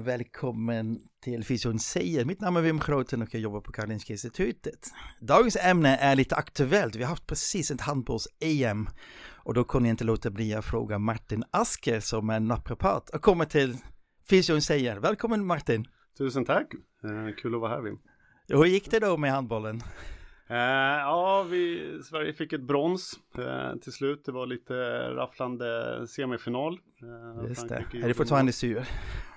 Välkommen till Fysion säger. Mitt namn är Wim Groten och jag jobbar på Karolinska Institutet. Dagens ämne är lite aktuellt. Vi har haft precis ett handbolls-EM och då kunde jag inte låta bli att fråga Martin Asker som är naprapat och kommer till Fysion säger. Välkommen Martin! Tusen tack! Eh, kul att vara här Wim. Hur gick det då med handbollen? Eh, ja, vi, Sverige fick ett brons eh, till slut. Det var lite rafflande semifinal. Eh, Just det. Är det fortfarande sur?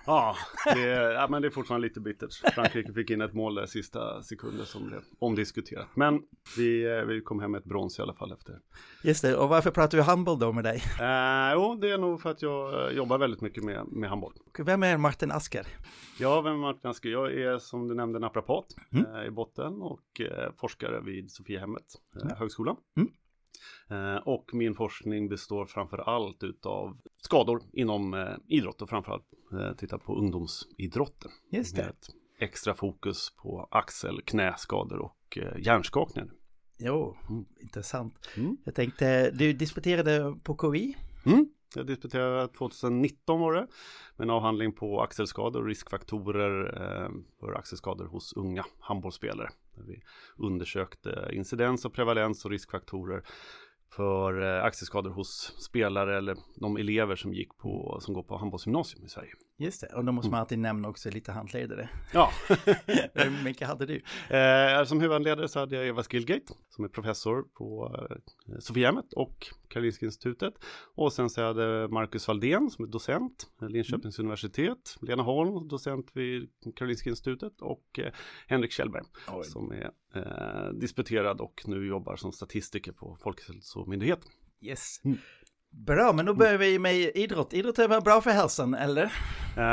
Ja, det, ja, men det är fortfarande lite bittert. Frankrike fick in ett mål där sista sekunden som blev omdiskuterat. Men vi, eh, vi kom hem med ett brons i alla fall efter. Just det, och varför pratar vi handboll då med dig? Eh, jo, det är nog för att jag eh, jobbar väldigt mycket med, med handboll. Vem är Martin Asker? Ja, vem är Martin Asker? Jag är som du nämnde naprapat mm. eh, i botten och eh, forskare vid Sofiahemmet, eh, mm. högskolan. Mm. Eh, och min forskning består framför allt utav skador inom eh, idrott och framförallt eh, titta på ungdomsidrotten. Just det. Med extra fokus på axel, knäskador och hjärnskakningar. Jo, mm. intressant. Mm. Jag tänkte, du disputerade på KI? Mm. Jag disputerade 2019 var det med en avhandling på axelskador och riskfaktorer eh, för axelskador hos unga handbollsspelare. Där vi undersökte incidens och prevalens och riskfaktorer för eh, axelskador hos spelare eller de elever som gick på, som går på handbollsgymnasium i Sverige. Just det, och då måste man mm. alltid nämna också lite handledare. Ja. Hur mycket hade du? Eh, som huvudhandledare så hade jag Eva Skillgate som är professor på eh, Sofiahemmet och Karolinska institutet. Och sen så hade jag Marcus Valdén som är docent vid Linköpings mm. universitet. Lena Holm, docent vid Karolinska institutet och eh, Henrik Kjellberg Oj. som är eh, disputerad och nu jobbar som statistiker på Folkhälsomyndigheten. Yes. Mm. Bra, men då börjar vi med idrott. Idrott är väl bra för hälsan, eller? Uh,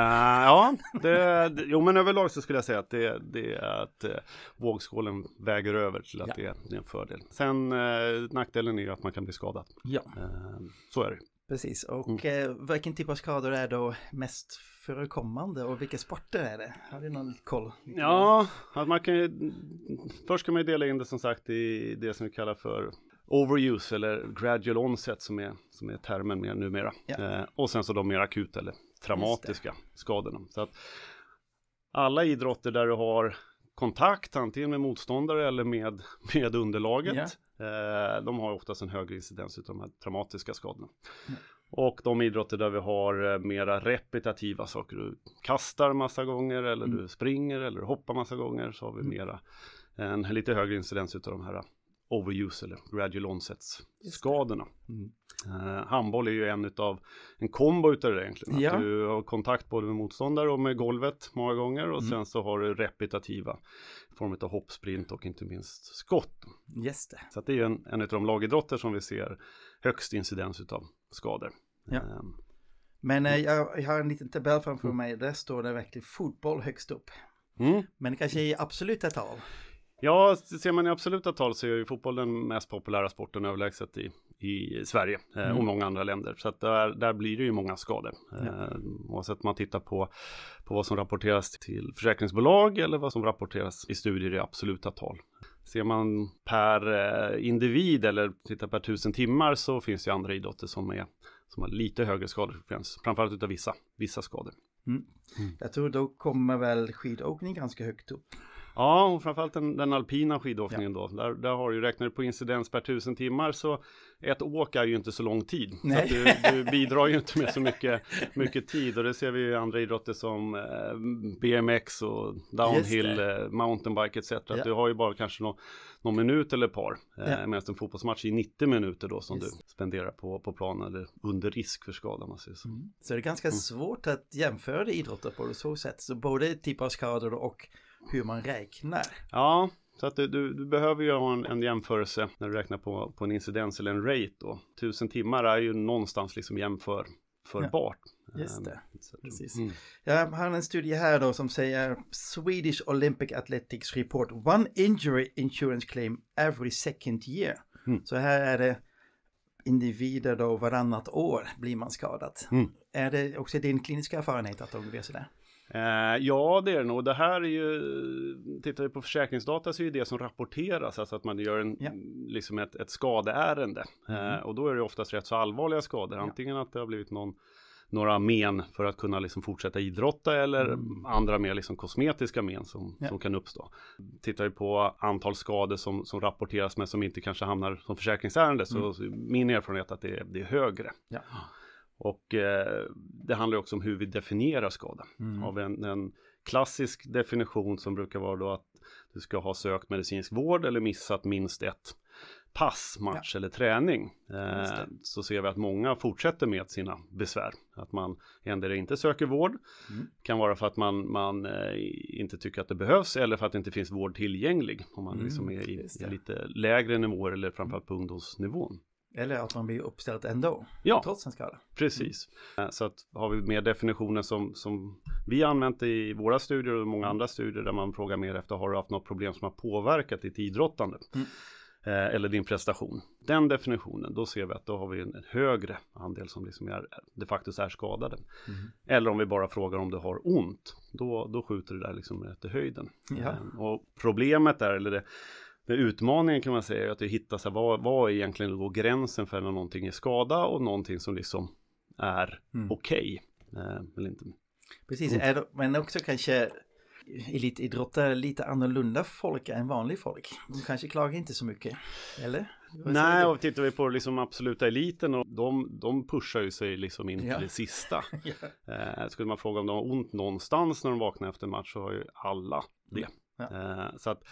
ja, det, jo men överlag så skulle jag säga att det, det är att uh, vågskålen väger över till att ja. det, är, det, är en fördel. Sen uh, nackdelen är ju att man kan bli skadad. Ja. Uh, så är det. Precis, och mm. vilken typ av skador är då mest förekommande och vilka sporter är det? Har du någon koll? Ja, man kan ju, först kan man ju dela in det som sagt i det som vi kallar för overuse eller gradual onset som är, som är termen mer numera. Ja. Eh, och sen så de mer akuta eller traumatiska skadorna. Så att alla idrotter där du har kontakt antingen med motståndare eller med, med underlaget. Ja. Eh, de har oftast en högre incidens av de här traumatiska skadorna. Ja. Och de idrotter där vi har eh, mera repetitiva saker, du kastar massa gånger eller mm. du springer eller hoppar massa gånger så har vi mm. mera en lite högre incidens av de här overuse eller gradual onsets skadorna. Mm. Uh, handboll är ju en utav en kombo utav det egentligen. Ja. Att du har kontakt både med motståndare och med golvet många gånger och mm. sen så har du repetitiva form av hoppsprint och inte minst skott. Just det. Så det är ju en, en av de lagidrotter som vi ser högst incidens utav skador. Ja. Um, Men uh, jag, jag, har en liten tabell framför mm. mig, där står det verkligen fotboll högst upp. Mm. Men kanske i absoluta tal. Ja, ser man i absoluta tal så är ju fotboll den mest populära sporten överlägset i, i Sverige eh, mm. och många andra länder. Så att där, där blir det ju många skador. Ja. Eh, oavsett om man tittar på, på vad som rapporteras till försäkringsbolag eller vad som rapporteras i studier i absoluta tal. Ser man per eh, individ eller tittar per tusen timmar så finns det andra idrotter som, är, som har lite högre skadefrekvens, framförallt utav vissa, vissa skador. Mm. Mm. Jag tror då kommer väl skidåkning ganska högt upp. Ja, och framförallt den, den alpina skidåkningen ja. då. Där, där har du, räknar du på incidens per tusen timmar så ett åk är ju inte så lång tid. Nej. Så du, du, bidrar ju inte med så mycket, mycket tid och det ser vi i andra idrotter som eh, BMX och downhill, eh, mountainbike etc. Ja. Du har ju bara kanske någon, någon minut eller ett par. Eh, ja. Medan en fotbollsmatch i 90 minuter då som yes. du spenderar på, på planen eller under risk för skada. Man säger så. Mm. så det är ganska mm. svårt att jämföra idrotter på så sätt. Så både typ av skador och hur man räknar. Ja, så att du, du, du behöver ju ha en, en, jämförelse när du räknar på, på en incidens eller en rate då. Tusen timmar är ju någonstans liksom jämför förbart. Ja, just det, um, precis. Mm. Jag har en studie här då som säger Swedish Olympic Athletics report one injury insurance claim every second year. Mm. Så här är det individer då varannat år blir man skadad. Mm. Är det också din kliniska erfarenhet att de blir sådär? Eh, ja, det är det nog. Det här är ju, tittar vi på försäkringsdata så är det som rapporteras, alltså att man gör en, ja. liksom ett, ett skadeärende. Mm. Eh, och då är det oftast rätt så allvarliga skador, antingen att det har blivit någon några men för att kunna liksom fortsätta idrotta eller mm. andra mer liksom kosmetiska men som, ja. som kan uppstå. Tittar vi på antal skador som, som rapporteras men som inte kanske hamnar som försäkringsärende mm. så min erfarenhet är att det är, det är högre. Ja. Och eh, det handlar också om hur vi definierar skada. Mm. Av en, en, klassisk definition som brukar vara då att du ska ha sökt medicinsk vård eller missat minst ett pass, match ja. eller träning. Eh, så ser vi att många fortsätter med sina besvär. Att man ändå inte söker vård. Mm. Kan vara för att man, man eh, inte tycker att det behövs eller för att det inte finns vård tillgänglig. Om man mm, liksom är i, i lite lägre nivåer eller framförallt på ungdomsnivån. Eller att man blir uppställd ändå, ja, trots en skada. Precis. Mm. Så att har vi mer definitioner som, som vi använt i våra studier och många andra studier där man frågar mer efter har du haft något problem som har påverkat ditt idrottande? Mm. Eh, eller din prestation. Den definitionen, då ser vi att då har vi en högre andel som liksom är, de facto är skadade. Mm. Eller om vi bara frågar om du har ont, då, då skjuter det där liksom rätt i höjden. Ja. Eh, och problemet är, eller det, det utmaningen kan man säga är att hitta så här, vad, vad är egentligen då gränsen för när någonting är skada och någonting som liksom är mm. okej. Okay, eh, eller inte. Precis, mm. är, men också kanske elitidrottare lite annorlunda folk än vanlig folk. De kanske klagar inte så mycket, eller? Nej, och tittar vi på liksom absoluta eliten och de, de pushar ju sig liksom in ja. till det sista. ja. eh, skulle man fråga om de har ont någonstans när de vaknar efter match så har ju alla det. Ja. Eh, så att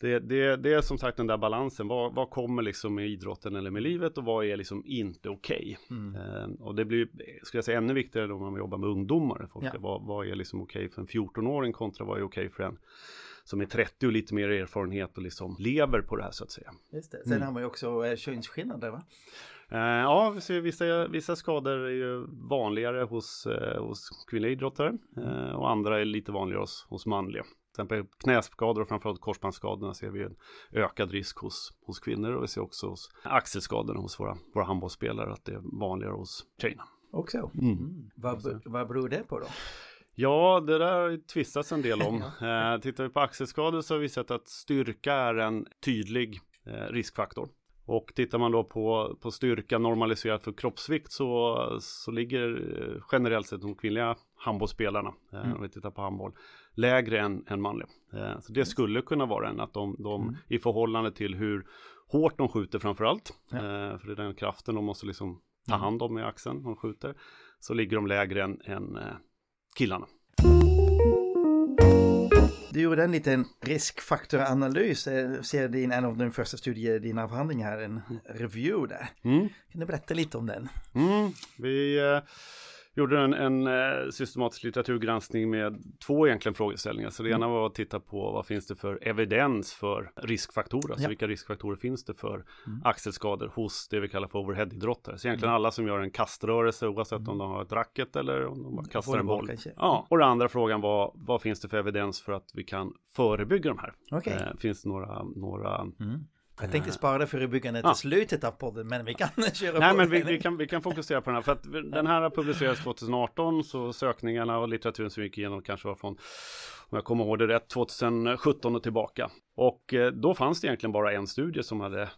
det, det, det är som sagt den där balansen. Vad, vad kommer liksom med idrotten eller med livet och vad är liksom inte okej? Okay? Mm. Eh, och det blir, skulle jag säga, ännu viktigare då man jobbar med ungdomar. Ja. Vad, vad är liksom okej okay för en 14-åring kontra vad är okej okay för en som är 30 och lite mer erfarenhet och liksom lever på det här så att säga. Just det. Sen mm. har man ju också eh, könsskillnader va? Eh, ja, vissa, vissa skador är ju vanligare hos, eh, hos kvinnliga idrottare eh, och andra är lite vanligare hos, hos manliga exempel knäskador och framförallt korsbandsskadorna ser vi en ökad risk hos, hos kvinnor och vi ser också hos axelskadorna hos våra, våra handbollsspelare att det är vanligare hos tjejerna. Också? Mm. Mm. Vad, vad beror det på då? Ja, det där har tvistats en del om. eh, tittar vi på axelskador så har vi sett att styrka är en tydlig eh, riskfaktor. Och tittar man då på, på styrka normaliserat för kroppsvikt så, så ligger eh, generellt sett de kvinnliga handbollsspelarna, eh, mm. om vi tittar på handboll, lägre än, än manliga. Eh, så det skulle kunna vara en att de, de mm. i förhållande till hur hårt de skjuter framför allt, ja. eh, för det är den kraften de måste liksom ta mm. hand om i axeln de skjuter, så ligger de lägre än, än eh, killarna. Du gjorde en liten riskfaktoranalys, jag ser din, en av de första studier i din avhandling här, en review där. Mm. Kan du berätta lite om den? Mm. Vi eh, gjorde en, en eh, systematisk litteraturgranskning med två egentligen frågeställningar. Så det mm. ena var att titta på vad finns det för evidens för riskfaktorer, alltså ja. vilka riskfaktorer finns det för mm. axelskador hos det vi kallar för overheadidrottare. Så egentligen mm. alla som gör en kaströrelse oavsett om mm. de har ett racket eller om de bara kastar en boll. Kanske. Ja, och den andra frågan var vad finns det för evidens för att vi kan förebygga de här? Okay. Eh, finns det några, några mm. Jag tänkte spara det för byggandet till slutet av podden, men vi kan köra Nej, på men vi, vi, kan, vi kan fokusera på den här, för att den här har publicerats 2018, så sökningarna och litteraturen som vi gick igenom kanske var från, om jag kommer ihåg det rätt, 2017 och tillbaka. Och eh, då fanns det egentligen bara en studie som hade eh,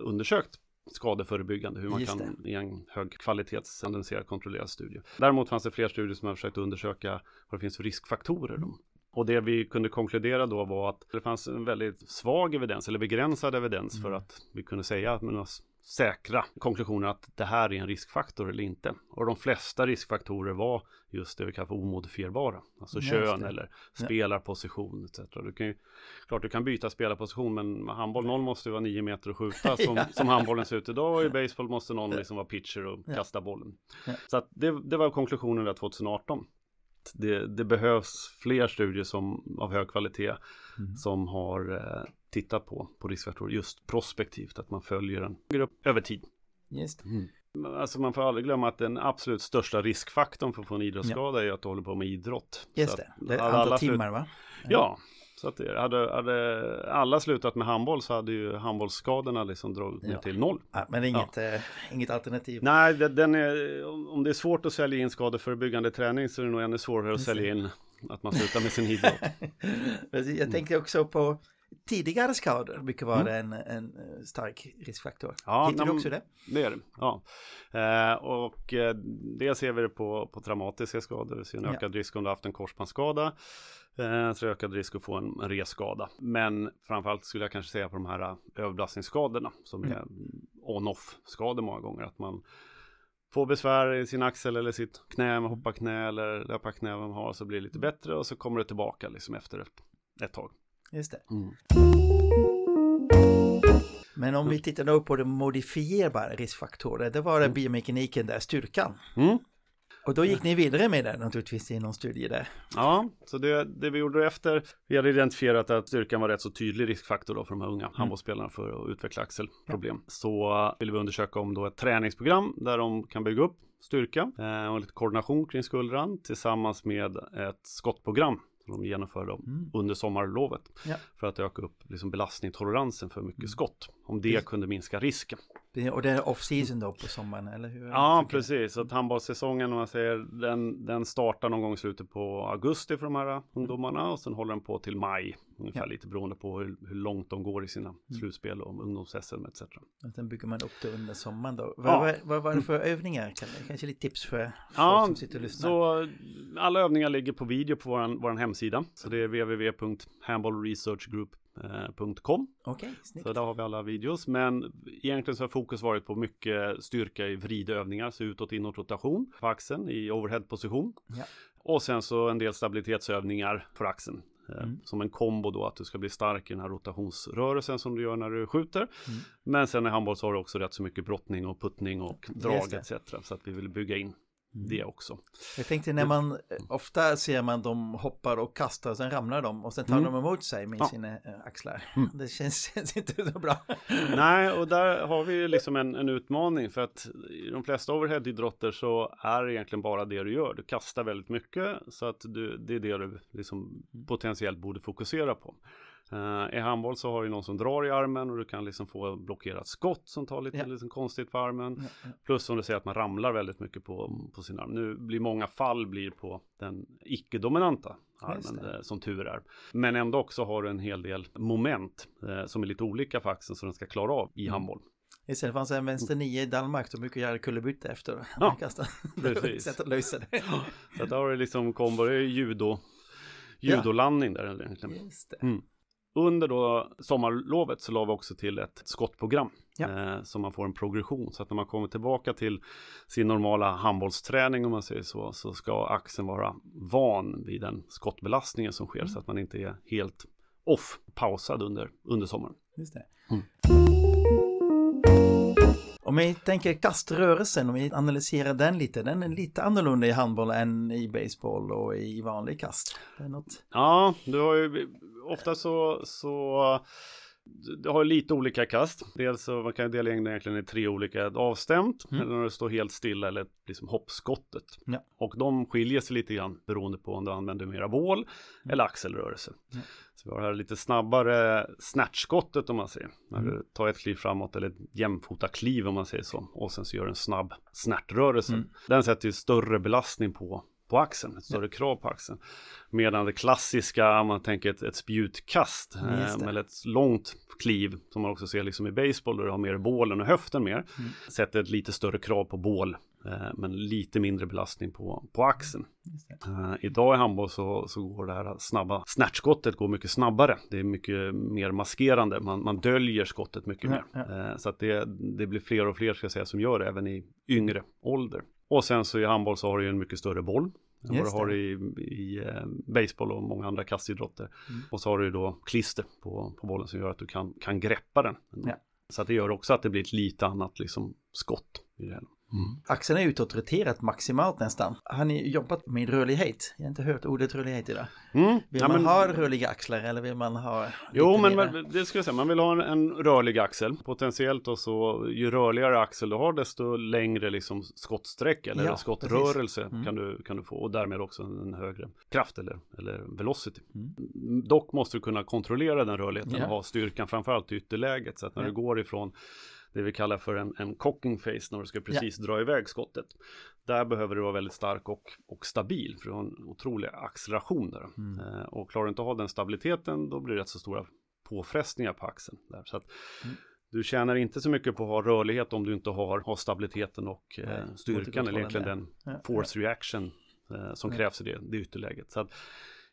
undersökt skadeförebyggande, hur man Just kan det. i en högkvalitetssendenserad kontrollerad studie. Däremot fanns det fler studier som har försökt undersöka vad det finns för riskfaktorer. Mm. Och det vi kunde konkludera då var att det fanns en väldigt svag evidens eller begränsad evidens mm. för att vi kunde säga med några säkra konklusioner att det här är en riskfaktor eller inte. Och de flesta riskfaktorer var just det vi kallar för omodifierbara. Alltså just kön det. eller spelarposition etc. Du kan ju, klart du kan byta spelarposition men handboll, någon måste vara nio meter och skjuta som, ja. som handbollen ser ut idag och i baseball måste någon liksom vara pitcher och ja. kasta bollen. Ja. Så att det, det var konklusionen där 2018 det, det, behövs fler studier som, av hög kvalitet mm. som har eh, tittat på, på riskfaktorer just prospektivt, att man följer en grupp över tid. Just mm. Alltså man får aldrig glömma att den absolut största riskfaktorn för att få en idrottsskada ja. är att du håller på med idrott. Just det, det är antal timmar va? Ja, så att det, hade, hade alla slutat med handboll så hade ju handbollsskadorna liksom dragit ner till noll. Ja, men inget, ja. eh, inget alternativ. Nej, det, den är, om det är svårt att sälja in skadeförebyggande träning så är det nog ännu svårare att sälja in att man slutar med sin idrott. jag tänker också på tidigare skador brukar vara mm. en, en eh, stark riskfaktor. Ja, Hittar du också det? Det är det, ja. Eh, och eh, det ser vi det på, på traumatiska skador, vi ser en ökad ja. risk om du har haft en korsbandsskada. Eh, så ökad risk att få en, resskada. Men framförallt skulle jag kanske säga på de här eh, överbelastningsskadorna som mm. är on-off skador många gånger. Att man får besvär i sin axel eller sitt knä med hopparknä eller löparknä vad man har så blir det lite bättre och så kommer det tillbaka liksom efter ett, ett tag. Just det. Mm. Men om vi tittar då på de modifierbara riskfaktorer, det var det mm. biomekaniken där, styrkan. Mm. Och då gick ni vidare med det naturligtvis i någon studie där. Ja, så det, det vi gjorde efter, vi hade identifierat att styrkan var rätt så tydlig riskfaktor då för de här unga mm. handbollsspelarna för att utveckla axelproblem. Ja. Så ville vi undersöka om då ett träningsprogram där de kan bygga upp styrka eh, och lite koordination kring skuldran tillsammans med ett skottprogram som de genomför dem mm. under sommarlovet. Ja. För att öka upp liksom belastningstoleransen för mycket mm. skott. Om det kunde minska risken. Och det är off-season då på sommaren, eller hur? Ja, precis. Så handbollssäsongen, om man säger, den, den startar någon gång i slutet på augusti för de här ungdomarna och sen håller den på till maj. Ungefär ja. lite beroende på hur, hur, långt de går i sina mm. slutspel och ungdoms-SM etc. Och sen bygger man upp det under sommaren då. Vad, ja. vad, vad var det för övningar? Kan, kanske lite tips för folk ja, som sitter och lyssnar? Så alla övningar ligger på video på vår, vår hemsida. Så det är www.handballresearchgroup.com Eh, okay, så där har vi alla videos. Men egentligen så har fokus varit på mycket styrka i vridövningar, så utåt, inåt rotation på axeln i overhead-position. Ja. Och sen så en del stabilitetsövningar för axeln. Eh, mm. Som en kombo då att du ska bli stark i den här rotationsrörelsen som du gör när du skjuter. Mm. Men sen i handboll så har du också rätt så mycket brottning och puttning och drag etc. Så att vi vill bygga in Mm. det också. Jag tänkte när man, eh, ofta ser man dem hoppar och kastar och sen ramlar de och sen tar mm. de emot sig med ja. sina eh, axlar. Mm. Det känns, känns, inte så bra. Nej, och där har vi liksom en, en utmaning för att i de flesta overhead-idrotter så är det egentligen bara det du gör. Du kastar väldigt mycket så att du, det är det du liksom mm. potentiellt borde fokusera på. Uh, I handboll så har du någon som drar i armen och du kan liksom få blockerat skott som tar lite ja. liksom konstigt på armen. Ja, ja. Plus som du säger att man ramlar väldigt mycket på, på sin arm. Nu blir många fall blir på den icke-dominanta armen eh, som tur är. Men ändå också har du en hel del moment eh, som är lite olika för axeln som den ska klara av i mm. handboll. Istället fanns en vänster nio i Danmark som brukar göra kullerbytta efter. Ja, precis. Sätt att lösa det. Så där har du liksom kombo, det är judo, judolandning där. Just det. Mm. Under då sommarlovet så la vi också till ett skottprogram. Ja. Eh, så man får en progression. Så att när man kommer tillbaka till sin normala handbollsträning om man säger så. Så ska axeln vara van vid den skottbelastningen som sker. Mm. Så att man inte är helt off, pausad under, under sommaren. Just det. Mm. Om vi tänker kaströrelsen, om vi analyserar den lite, den är lite annorlunda i handboll än i baseball och i vanlig kast. något... Ja, du har ju ofta så, så du har lite olika kast. Dels så man kan dela in det egentligen i tre olika avstämt. Mm. Eller när det står helt stilla eller liksom hoppskottet. Ja. Och de skiljer sig lite grann beroende på om du använder mera bål mm. eller axelrörelse. Mm. Så vi har här lite snabbare snatchskottet om man säger. När du mm. tar ett kliv framåt eller ett jämfota kliv om man säger så. Och sen så gör du en snabb snärtrörelse. Mm. Den sätter ju större belastning på på axeln, ett större krav på axeln. Medan det klassiska, man tänker ett, ett spjutkast, eh, eller ett långt kliv, som man också ser liksom i baseball, där du har mer bålen och höften mer, mm. sätter ett lite större krav på bål, eh, men lite mindre belastning på, på axeln. Eh, idag i handboll så, så går det här snabba snärtskottet går mycket snabbare. Det är mycket mer maskerande, man, man döljer skottet mycket ja, mer. Ja. Eh, så att det, det blir fler och fler ska jag säga som gör det, även i yngre ålder. Och sen så i handboll så har du ju en mycket större boll. Än vad du har i, i eh, baseball och många andra kastidrotter. Mm. Och så har du då klister på, på bollen som gör att du kan, kan greppa den. Ja. Så att det gör också att det blir ett lite annat liksom skott i det hela. Mm. Axeln är utåtroterat maximalt nästan. Har ni jobbat med rörlighet? Jag har inte hört ordet rörlighet idag. Mm. Vill ja, man men... ha rörliga axlar eller vill man ha? Jo, men mera... det ska jag säga. Man vill ha en, en, rörlig axel. Potentiellt och så ju rörligare axel du har desto längre liksom skottsträck eller ja, skottrörelse mm. kan, du, kan du få och därmed också en högre kraft eller, eller velocity. Mm. Dock måste du kunna kontrollera den rörligheten ja. och ha styrkan framförallt i ytterläget så att när du går ifrån det vi kallar för en, en cocking face när du ska precis ja. dra iväg skottet. Där behöver du vara väldigt stark och, och stabil för du har en otrolig acceleration där. Mm. Eh, och klarar du inte att ha den stabiliteten då blir det rätt så stora påfrestningar på axeln. Där. Så att mm. Du tjänar inte så mycket på att ha rörlighet om du inte har, har stabiliteten och eh, styrkan eller egentligen den force reaction eh, som krävs i det, det ytterläget. Så att,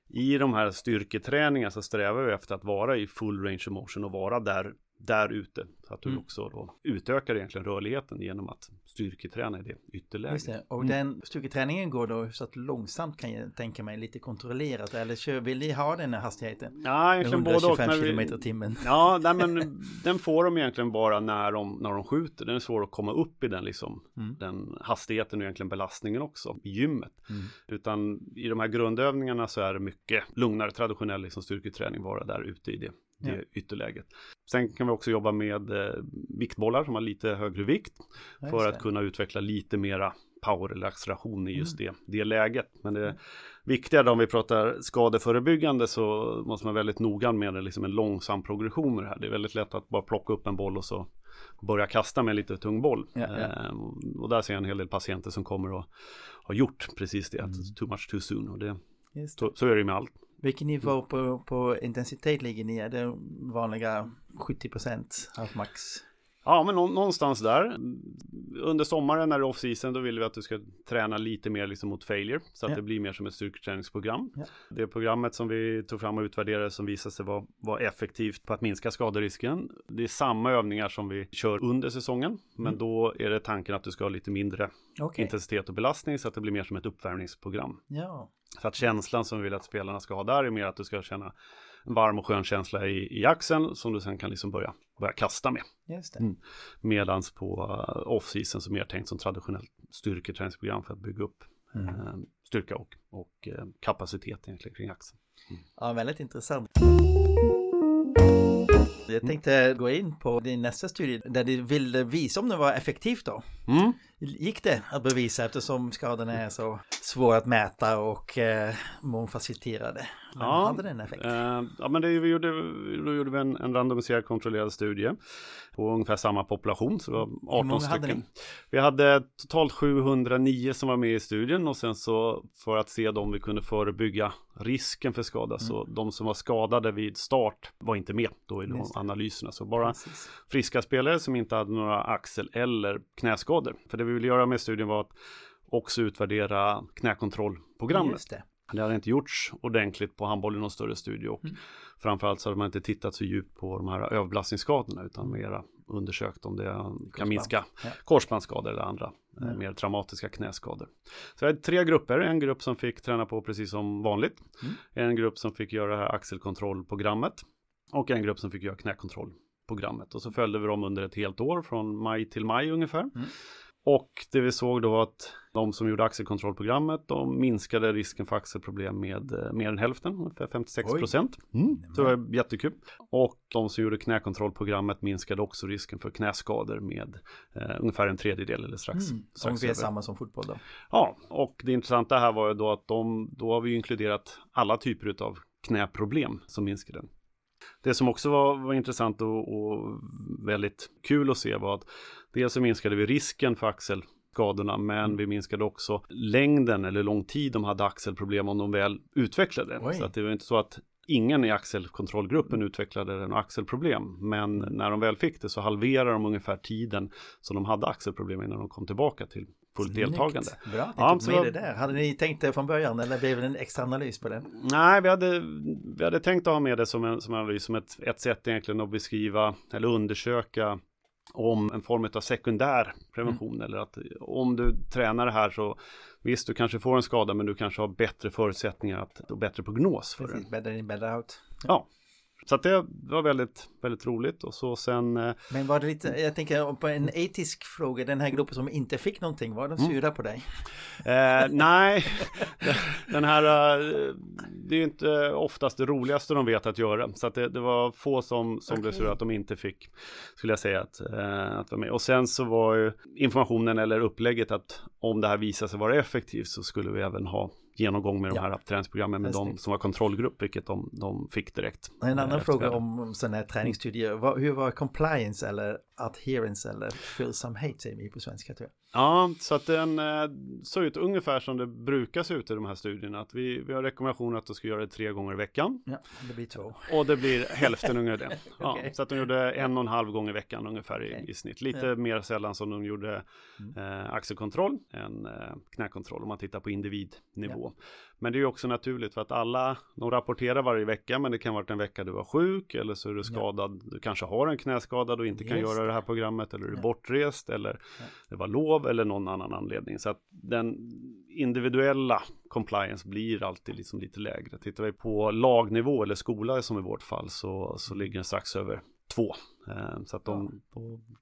i de här styrketräningarna så strävar vi efter att vara i full range of motion och vara där där ute. Så att du mm. också då utökar egentligen rörligheten genom att styrketräna i det ytterläget. Det. Och mm. den styrketräningen går då så att långsamt kan jag tänka mig lite kontrollerat eller kör, vill ni ha den här hastigheten? Ja, egentligen både och. km i timmen. Ja, nej, men den får de egentligen bara när de, när de skjuter. Den är svår att komma upp i den liksom, mm. den hastigheten och egentligen belastningen också i gymmet. Mm. Utan i de här grundövningarna så är det mycket lugnare traditionell liksom, styrketräning vara där ute i det det ja. ytterläget. Sen kan vi också jobba med eh, viktbollar som har lite högre vikt ja, för att kunna utveckla lite mera power eller acceleration i just mm. det, det läget. Men det mm. viktiga då om vi pratar skadeförebyggande så måste man vara väldigt noga med det, liksom en långsam progression med det här. Det är väldigt lätt att bara plocka upp en boll och så börja kasta med lite tung boll. Ja, ja. Ehm, och där ser jag en hel del patienter som kommer och har gjort precis det, mm. too much too soon. Och det, så, så, är det med allt. Vilken nivå på, på intensitet ligger ni? Är det vanliga 70 procent half max? Ja, men någonstans där. Under sommaren när det är off-season då vill vi att du ska träna lite mer liksom mot failure så att ja. det blir mer som ett styrketräningsprogram. Ja. Det programmet som vi tog fram och utvärderade som visade sig vara, vara effektivt på att minska skaderisken. Det är samma övningar som vi kör under säsongen, men mm. då är det tanken att du ska ha lite mindre okay. intensitet och belastning så att det blir mer som ett uppvärmningsprogram. Ja. Så att känslan som vi vill att spelarna ska ha där är mer att du ska känna en varm och skön känsla i, i axeln som du sen kan liksom börja, börja kasta med. Just det. Mm. Medans på uh, off-season som är mer tänkt som traditionellt styrketräningsprogram för att bygga upp mm. uh, styrka och, och uh, kapacitet egentligen kring axeln. Mm. Ja, väldigt intressant. Jag tänkte gå in på din nästa studie där du ville visa om det var effektivt då. Mm. Gick det att bevisa eftersom skadorna är så svåra att mäta och eh, mångfaciliterade? Men ja, hade den effekt? Eh, ja, men det vi gjorde, då gjorde vi en, en randomiserad kontrollerad studie på ungefär samma population, så det var 18 stycken. Hade vi hade totalt 709 som var med i studien och sen så för att se om vi kunde förebygga risken för skada, mm. så de som var skadade vid start var inte med då i de analyserna, så bara Precis. friska spelare som inte hade några axel eller knäskador. För det vi ville göra med studien var att också utvärdera knäkontrollprogrammet. Det. det. hade inte gjorts ordentligt på handboll i någon större studie och mm. framförallt så hade man inte tittat så djupt på de här överbelastningsskadorna utan mera undersökt om det Korsband. kan minska ja. korsbandsskador eller andra mm. mer traumatiska knäskador. Så vi hade tre grupper, en grupp som fick träna på precis som vanligt, mm. en grupp som fick göra det här axelkontrollprogrammet och en grupp som fick göra knäkontrollprogrammet och så följde vi dem under ett helt år från maj till maj ungefär. Mm. Och det vi såg då var att de som gjorde axelkontrollprogrammet, de minskade risken för axelproblem med eh, mer än hälften, ungefär 56 procent. Mm. Så det var jättekul. Och de som gjorde knäkontrollprogrammet minskade också risken för knäskador med eh, ungefär en tredjedel eller strax. Mm. strax ungefär samma som fotboll då? Ja, och det intressanta här var ju då att de, då har vi inkluderat alla typer av knäproblem som minskade. Det som också var, var intressant och, och väldigt kul att se var att Dels så minskade vi risken för axelskadorna men mm. vi minskade också längden eller lång tid de hade axelproblem om de väl utvecklade. Oj. Så att det var inte så att ingen i axelkontrollgruppen utvecklade en axelproblem. Men när de väl fick det så halverade de ungefär tiden som de hade axelproblem innan de kom tillbaka till fullt Snyggt. deltagande. Bra ni ja, tog med det där. Hade ni tänkt det från början eller blev det en extra analys på den? Nej, vi hade, vi hade tänkt att ha med det som en som analys, som ett, ett sätt egentligen att beskriva eller undersöka om en form av sekundär prevention mm. eller att om du tränar det här så visst du kanske får en skada men du kanske har bättre förutsättningar att, och bättre prognos för Precis, det. Better in, better out. Ja. Så att det var väldigt, väldigt roligt och så sen. Eh, Men var det lite, jag tänker på en etisk fråga, den här gruppen som inte fick någonting, var de mm. sura på dig? Eh, nej, den här, eh, det är ju inte oftast det roligaste de vet att göra. Så att det, det var få som, som okay. blev sura att de inte fick, skulle jag säga, att, eh, att vara med. Och sen så var ju informationen eller upplägget att om det här visar sig vara effektivt så skulle vi även ha genomgång med de här träningsprogrammen med de som var kontrollgrupp, vilket de, de fick direkt. En annan fråga om sådana här träningsstudier, hur var compliance eller adherence eller följsamhet säger vi på svenska tror jag. Ja, så att den eh, såg ut ungefär som det brukar se ut i de här studierna. Att vi, vi har rekommendationer att du ska göra det tre gånger i veckan. Ja, det blir två. Och det blir hälften ungefär det. Ja, okay. Så att de gjorde en och en halv gång i veckan ungefär i, okay. i snitt. Lite ja. mer sällan som de gjorde mm. eh, axelkontroll än eh, knäkontroll om man tittar på individnivå. Ja. Men det är ju också naturligt för att alla, de rapporterar varje vecka, men det kan vara en vecka du var sjuk eller så är du skadad, du kanske har en knäskada och inte kan Just göra det här programmet eller är du bortrest eller det var lov eller någon annan anledning. Så att den individuella compliance blir alltid liksom lite lägre. Tittar vi på lagnivå eller skola som i vårt fall så, så ligger den strax över 2. Eh, så att de,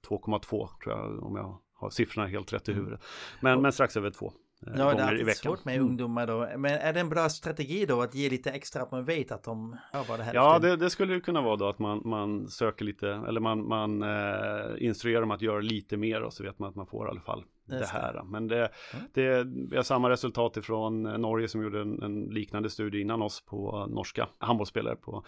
2,2 tror jag om jag har siffrorna helt rätt i mm. huvudet. Men, men strax över 2. Eh, ja, det är alltid svårt med mm. ungdomar då. Men är det en bra strategi då att ge lite extra att man vet att de ja, bara det här? Ja, det, det, skulle kunna vara då att man, man söker lite eller man, man eh, instruerar dem att göra lite mer och så vet man att man får i alla fall det, det här. Men det, det, vi har samma resultat ifrån Norge som gjorde en, en liknande studie innan oss på norska handbollsspelare på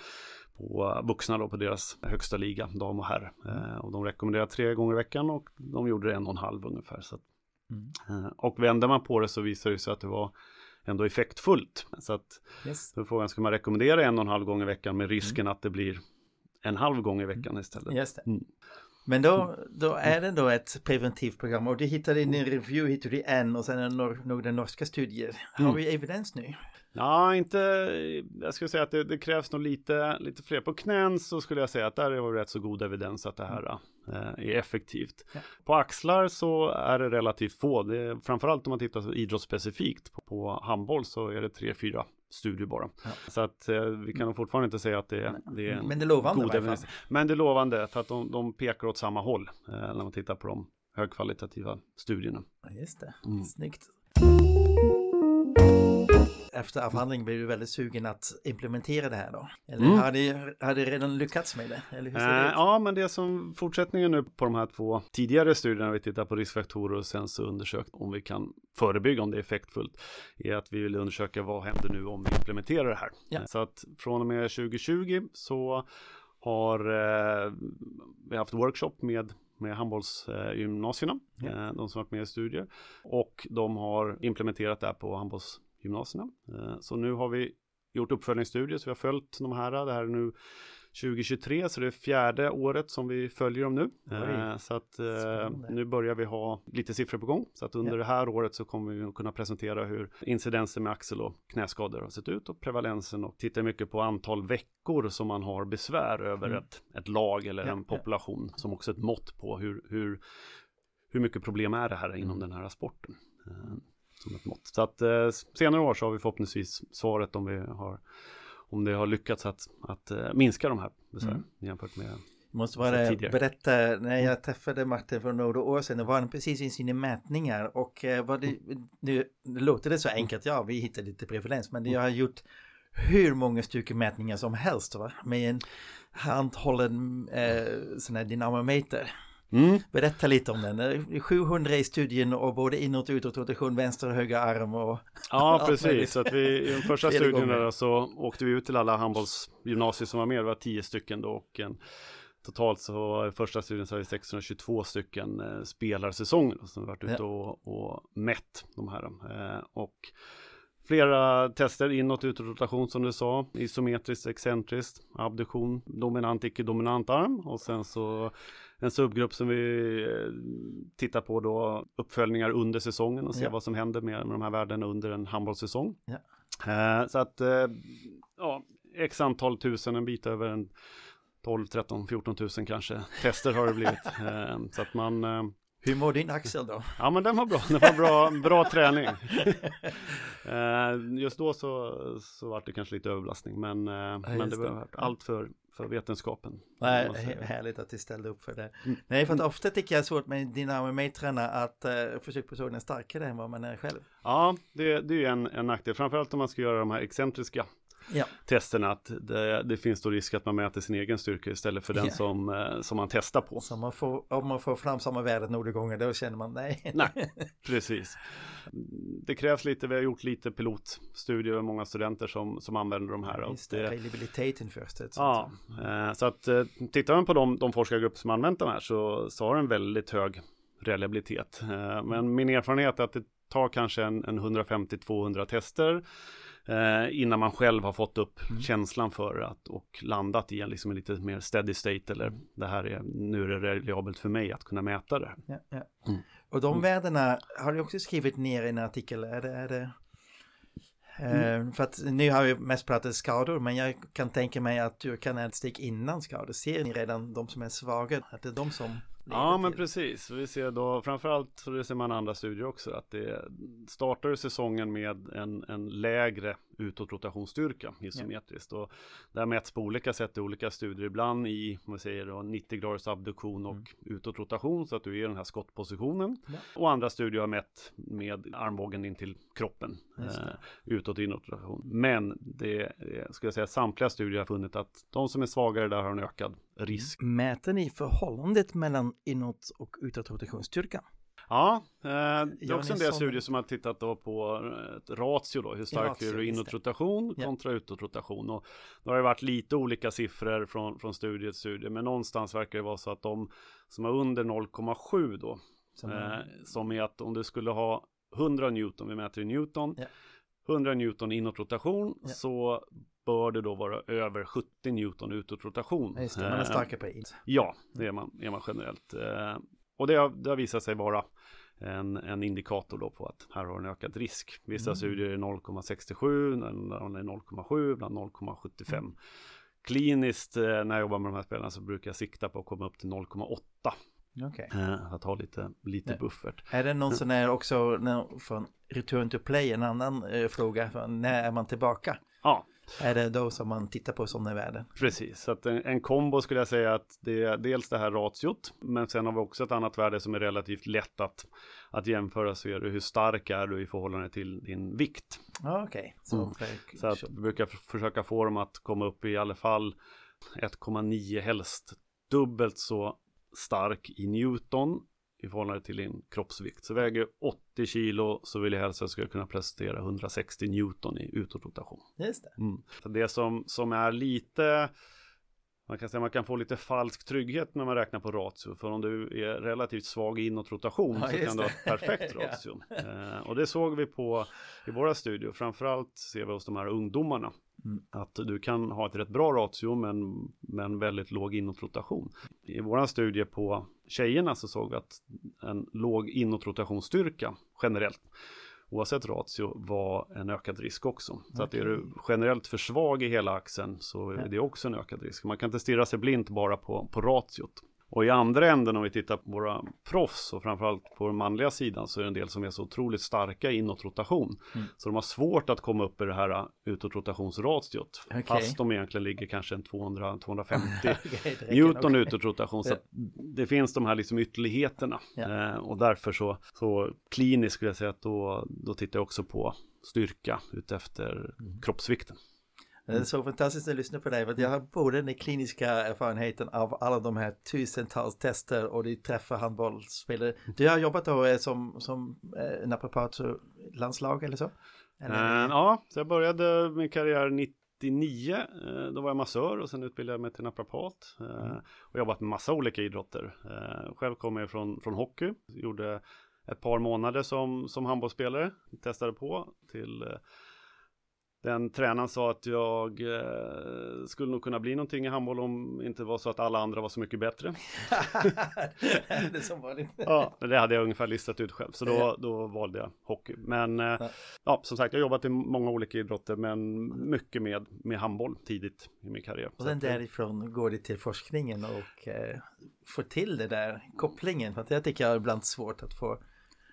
på vuxna då på deras högsta liga, dam och herr. Mm. Eh, och de rekommenderar tre gånger i veckan och de gjorde en och en halv ungefär. Så Mm. Eh, och vänder man på det så visar det sig att det var ändå effektfullt. Så att yes. då är frågan, ska man rekommendera en och en halv gång i veckan med risken mm. att det blir en halv gång i veckan istället? Just. Mm. Men då, då är det då ett preventivt program och du hittade i din review hittade du en och sen några norska studier. Har mm. vi evidens nu? Ja, inte, jag skulle säga att det, det, krävs nog lite, lite fler. På knän så skulle jag säga att där är det rätt så god evidens att det här eh, är effektivt. Ja. På axlar så är det relativt få. Det är, framförallt om man tittar idrottsspecifikt på, på handboll så är det tre, fyra studier bara. Ja. Så att eh, vi kan nog fortfarande inte säga att det, det är Men det lovande god evidens. Men det är lovande för att de, de pekar åt samma håll eh, när man tittar på de högkvalitativa studierna. Ja, just det, mm. snyggt efter avhandling blev du väldigt sugen att implementera det här då? Eller mm. har det redan lyckats med det? Eller hur ser det ja, men det som fortsättningen nu på de här två tidigare studierna, vi tittar på riskfaktorer och sen så undersökt om vi kan förebygga om det är effektfullt, är att vi vill undersöka vad händer nu om vi implementerar det här. Ja. Så att från och med 2020 så har eh, vi haft workshop med med handbollsgymnasierna, eh, de som varit med i studier. Och de har implementerat det här på handbolls gymnasierna. Eh, så nu har vi gjort uppföljningsstudier, så vi har följt de här. Det här är nu 2023, så det är fjärde året som vi följer dem nu. Oj. Eh, så att eh, Spännande. nu börjar vi ha lite siffror på gång. Så att under ja. det här året så kommer vi kunna presentera hur incidensen med axel och knäskador har sett ut och prevalensen och tittar mycket på antal veckor som man har besvär över mm. ett, ett lag eller ja, en population ja. som också ett mått på hur, hur, hur mycket problem är det här inom mm. den här sporten som ett mått. Så att eh, senare år så har vi förhoppningsvis svaret om vi har om det har lyckats att, att uh, minska de här besvären mm. jämfört med Måste bara berätta, när jag träffade Martin för några år sedan, var han precis i sina mätningar och uh, vad det, nu, nu låter det så enkelt, ja vi hittade lite prevalens, men jag har gjort hur många stycken mätningar som helst va? med en handhållen eh, sån här dynamometer. Mm. Berätta lite om den. 700 i studien och både inåt och utåt rotation, vänster och höger arm och... Ja, precis. Så att vi, I de första studierna så åkte vi ut till alla handbollsgymnasier som var med. Det var tio stycken då och en, totalt så i första studien så har vi 622 stycken eh, spelarsäsonger som varit ute och, och mätt de här. Eh, och Flera tester inåt, utåt rotation som du sa, isometriskt, excentriskt, abduktion, dominant, icke-dominant arm och sen så en subgrupp som vi eh, tittar på då uppföljningar under säsongen och ser ja. vad som händer med, med de här värdena under en handbollssäsong. Ja. Eh, så att eh, ja, x antal tusen, en bit över en 12, 13, 14 tusen kanske tester har det blivit. Eh, så att man eh, hur mår din axel då? Ja men den var bra, den var bra, bra träning. Eh, just då så, så var det kanske lite överbelastning men, ja, men det var allt för för vetenskapen. Nej, härligt att du ställde upp för det. Mm. Nej, för att ofta tycker jag det är svårt med dynamometrarna att uh, försökspersonen är starkare än vad man är själv. Ja, det, det är ju en, en nackdel, framförallt om man ska göra de här excentriska ja. testerna att det, det, finns då risk att man mäter sin egen styrka istället för den ja. som, eh, som man testar på. Så man får, om man får fram samma värde några gånger då känner man nej. Nej, precis. Det krävs lite, vi har gjort lite pilotstudier med många studenter som, som använder de här. Just det, reliabiliteten först. Ja, eh, så att tittar man på de, de forskargrupper som använt den här så, så har den väldigt hög reliabilitet. Men min erfarenhet är att det tar kanske en, en 150-200 tester eh, innan man själv har fått upp mm. känslan för att och landat i en, liksom en lite mer steady state eller mm. det här är, nu är det reliabelt för mig att kunna mäta det. Ja, ja. Mm. Och de mm. värdena har du också skrivit ner i en artikel, är det, är det Mm. För att nu har vi mest pratat skador, men jag kan tänka mig att du kan ett steg innan skador. Ser ni redan de som är svaga? Att det är de som Ja men precis, vi ser då framförallt, så det ser man andra studier också, att det startar säsongen med en, en lägre utåtrotationsstyrka isometriskt. Ja. Och där mäts på olika sätt i olika studier, ibland i vi säger då, 90 graders abduktion och mm. utåtrotation så att du är i den här skottpositionen. Ja. Och andra studier har mätt med armbågen in till kroppen, eh, utåt inåtrotation. Men det ska jag säga, samtliga studier har funnit att de som är svagare där har en ökad risk. Mäter ni förhållandet mellan inåt och utåtrotationsstyrkan? Ja, eh, det är också en del studier som har tittat då på ett ratio då, hur stark är du inåtrotation kontra ja. utåtrotation. Och då har det varit lite olika siffror från, från studie till studie, men någonstans verkar det vara så att de som har under 0,7 då, som, eh, som är att om du skulle ha 100 Newton, vi mäter i Newton, ja. 100 Newton inåtrotation ja. så bör det då vara över 70 Newton utåtrotation. Just det, man är eh, starkare på it. Ja, det är man, är man generellt. Eh, och det har, det har visat sig vara en, en indikator då på att här har en ökad risk. Vissa mm. studier är 0,67, andra är 0,7, ibland 0,75. Mm. Kliniskt eh, när jag jobbar med de här spelarna så brukar jag sikta på att komma upp till 0,8. Okay. Att ha lite, lite buffert. Är det någon sån här också från Return to Play, en annan fråga, när är man tillbaka? Ja, är det då som man tittar på sådana värden? Precis, så att en, en, kombo skulle jag säga att det är dels det här ratiot, men sen har vi också ett annat värde som är relativt lätt att, att jämföra så är det hur stark är du i förhållande till din vikt. Okej. Okay. Så, mm. så att vi brukar försöka få dem att komma upp i alla fall 1,9 helst dubbelt så stark i Newton i förhållande till din kroppsvikt. Så väger 80 kilo så vill jag helst att jag ska kunna prestera 160 Newton i utåtrotation. Just det. Mm. Så det som, som är lite man kan säga man kan få lite falsk trygghet när man räknar på ratio. För om du är relativt svag i inåtrotation ja, så kan du ha ett perfekt ratio. ja. eh, och det såg vi på i våra studier. Framförallt ser vi hos de här ungdomarna. Mm. Att du kan ha ett rätt bra ratio men, men väldigt låg inåtrotation. I våra studie på tjejerna så såg vi att en låg inåtrotationsstyrka generellt oavsett ratio var en ökad risk också. Så okay. att är du generellt för svag i hela axeln så är det också en ökad risk. Man kan inte stirra sig blint bara på, på ratiot. Och i andra änden om vi tittar på våra proffs och framförallt på den manliga sidan så är det en del som är så otroligt starka i inåtrotation. Mm. Så de har svårt att komma upp i det här uh, utåtrotationsratiot. Okay. Fast de egentligen ligger kanske en 200-250 okay, Newton okay. utåtrotation. Så det finns de här liksom ytterligheterna. Ja. Eh, och därför så, så kliniskt skulle jag säga att då, då tittar jag också på styrka utefter mm. kroppsvikten. Det är så fantastiskt att lyssna på dig, för jag har både den kliniska erfarenheten av alla de här tusentals tester och du träffar handbollsspelare. Du har jobbat då eh, som, som eh, naprapat landslag eller så? Eller? Äh, ja, så jag började min karriär 99, då var jag massör och sen utbildade jag mig till naprapat mm. och jobbat med massa olika idrotter. Själv kommer jag från, från hockey, gjorde ett par månader som, som handbollsspelare, testade på till den tränaren sa att jag eh, skulle nog kunna bli någonting i handboll om inte var så att alla andra var så mycket bättre. det som vanligt. ja, det hade jag ungefär listat ut själv, så då, då valde jag hockey. Men eh, ja. som sagt, jag har jobbat i många olika idrotter, men mycket med, med handboll tidigt i min karriär. Och sen därifrån går det till forskningen och eh, får till det där kopplingen, för att jag tycker jag är ibland svårt att få,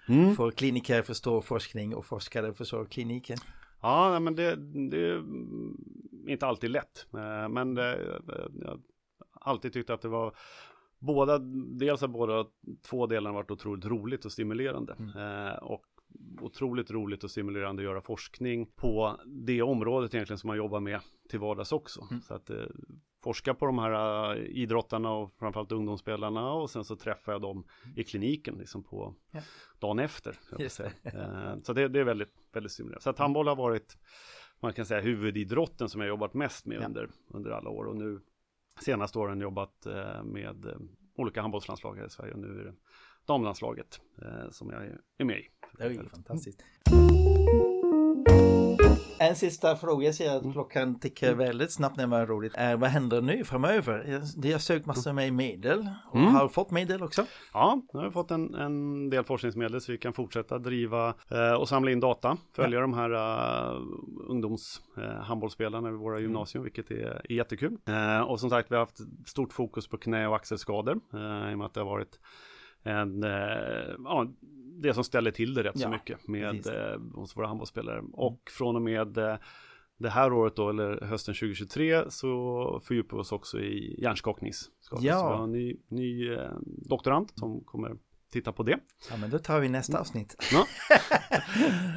mm. få kliniker förstå forskning och forskare förstå kliniken. Ja, men det, det är inte alltid lätt. Eh, men det, jag har alltid tyckt att det var båda, dels har båda två delarna varit otroligt roligt och stimulerande. Mm. Eh, och otroligt roligt och stimulerande att göra forskning på det området egentligen som man jobbar med till vardags också. Mm. Så att eh, forska på de här uh, idrottarna och framförallt ungdomsspelarna och sen så träffar jag dem i kliniken liksom på ja. dagen efter. uh, så det, det, är väldigt, väldigt stimulerande. Så att handboll har varit, man kan säga huvudidrotten som jag jobbat mest med ja. under, under alla år och nu senaste åren jobbat uh, med olika handbollslandslag här i Sverige och nu är det damlandslaget som jag är med i. Det är ju fantastiskt. En sista fråga, jag ser att mm. klockan tickar mm. väldigt snabbt när man är roligt. Är, vad händer nu framöver? De har sökt massor med medel och mm. har fått medel också. Ja, nu har vi fått en, en del forskningsmedel så vi kan fortsätta driva eh, och samla in data, följa ja. de här uh, ungdomshandbollsspelarna uh, vid våra mm. gymnasium, mm. vilket är, är jättekul. Uh, och som sagt, vi har haft stort fokus på knä och axelskador uh, i och med att det har varit en, ja, det som ställer till det rätt ja, så mycket med eh, hos våra handbollsspelare. Mm. Och från och med eh, det här året då, eller hösten 2023, så fördjupar vi oss också i hjärnskakningsskador. Ja. Så vi har en ny, ny eh, doktorand som kommer titta på det. Ja, men då tar vi nästa avsnitt. Ja.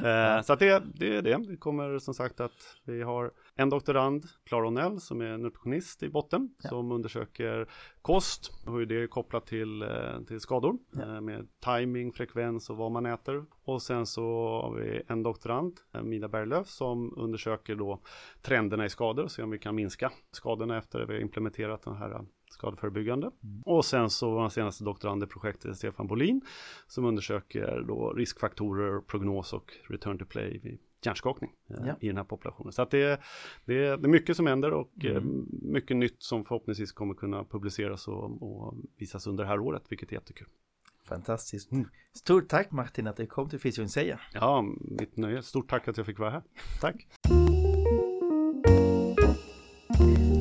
eh, så att det, det är det. Vi kommer som sagt att vi har en doktorand, Clara Onell, som är nutritionist i botten, ja. som undersöker kost och hur det är kopplat till, eh, till skador ja. Eh, med timing, frekvens och vad man äter. Och sen så har vi en doktorand, eh, Mina Berglöf, som undersöker då trenderna i skador och se om vi kan minska skadorna efter att vi har implementerat den här skadeförebyggande. Mm. Och sen så var den senaste doktorand i projektet Stefan Bolin som undersöker då riskfaktorer, prognos och return to play vid hjärnskakning eh, ja. i den här populationen. Så att det, är, det, är, det är mycket som händer och eh, mm. mycket nytt som förhoppningsvis kommer kunna publiceras och, och visas under det här året, vilket är jättekul. Fantastiskt. Mm. Stort tack Martin att du kom till Fysion säga. Ja, mitt nöje. Stort tack att jag fick vara här. Tack.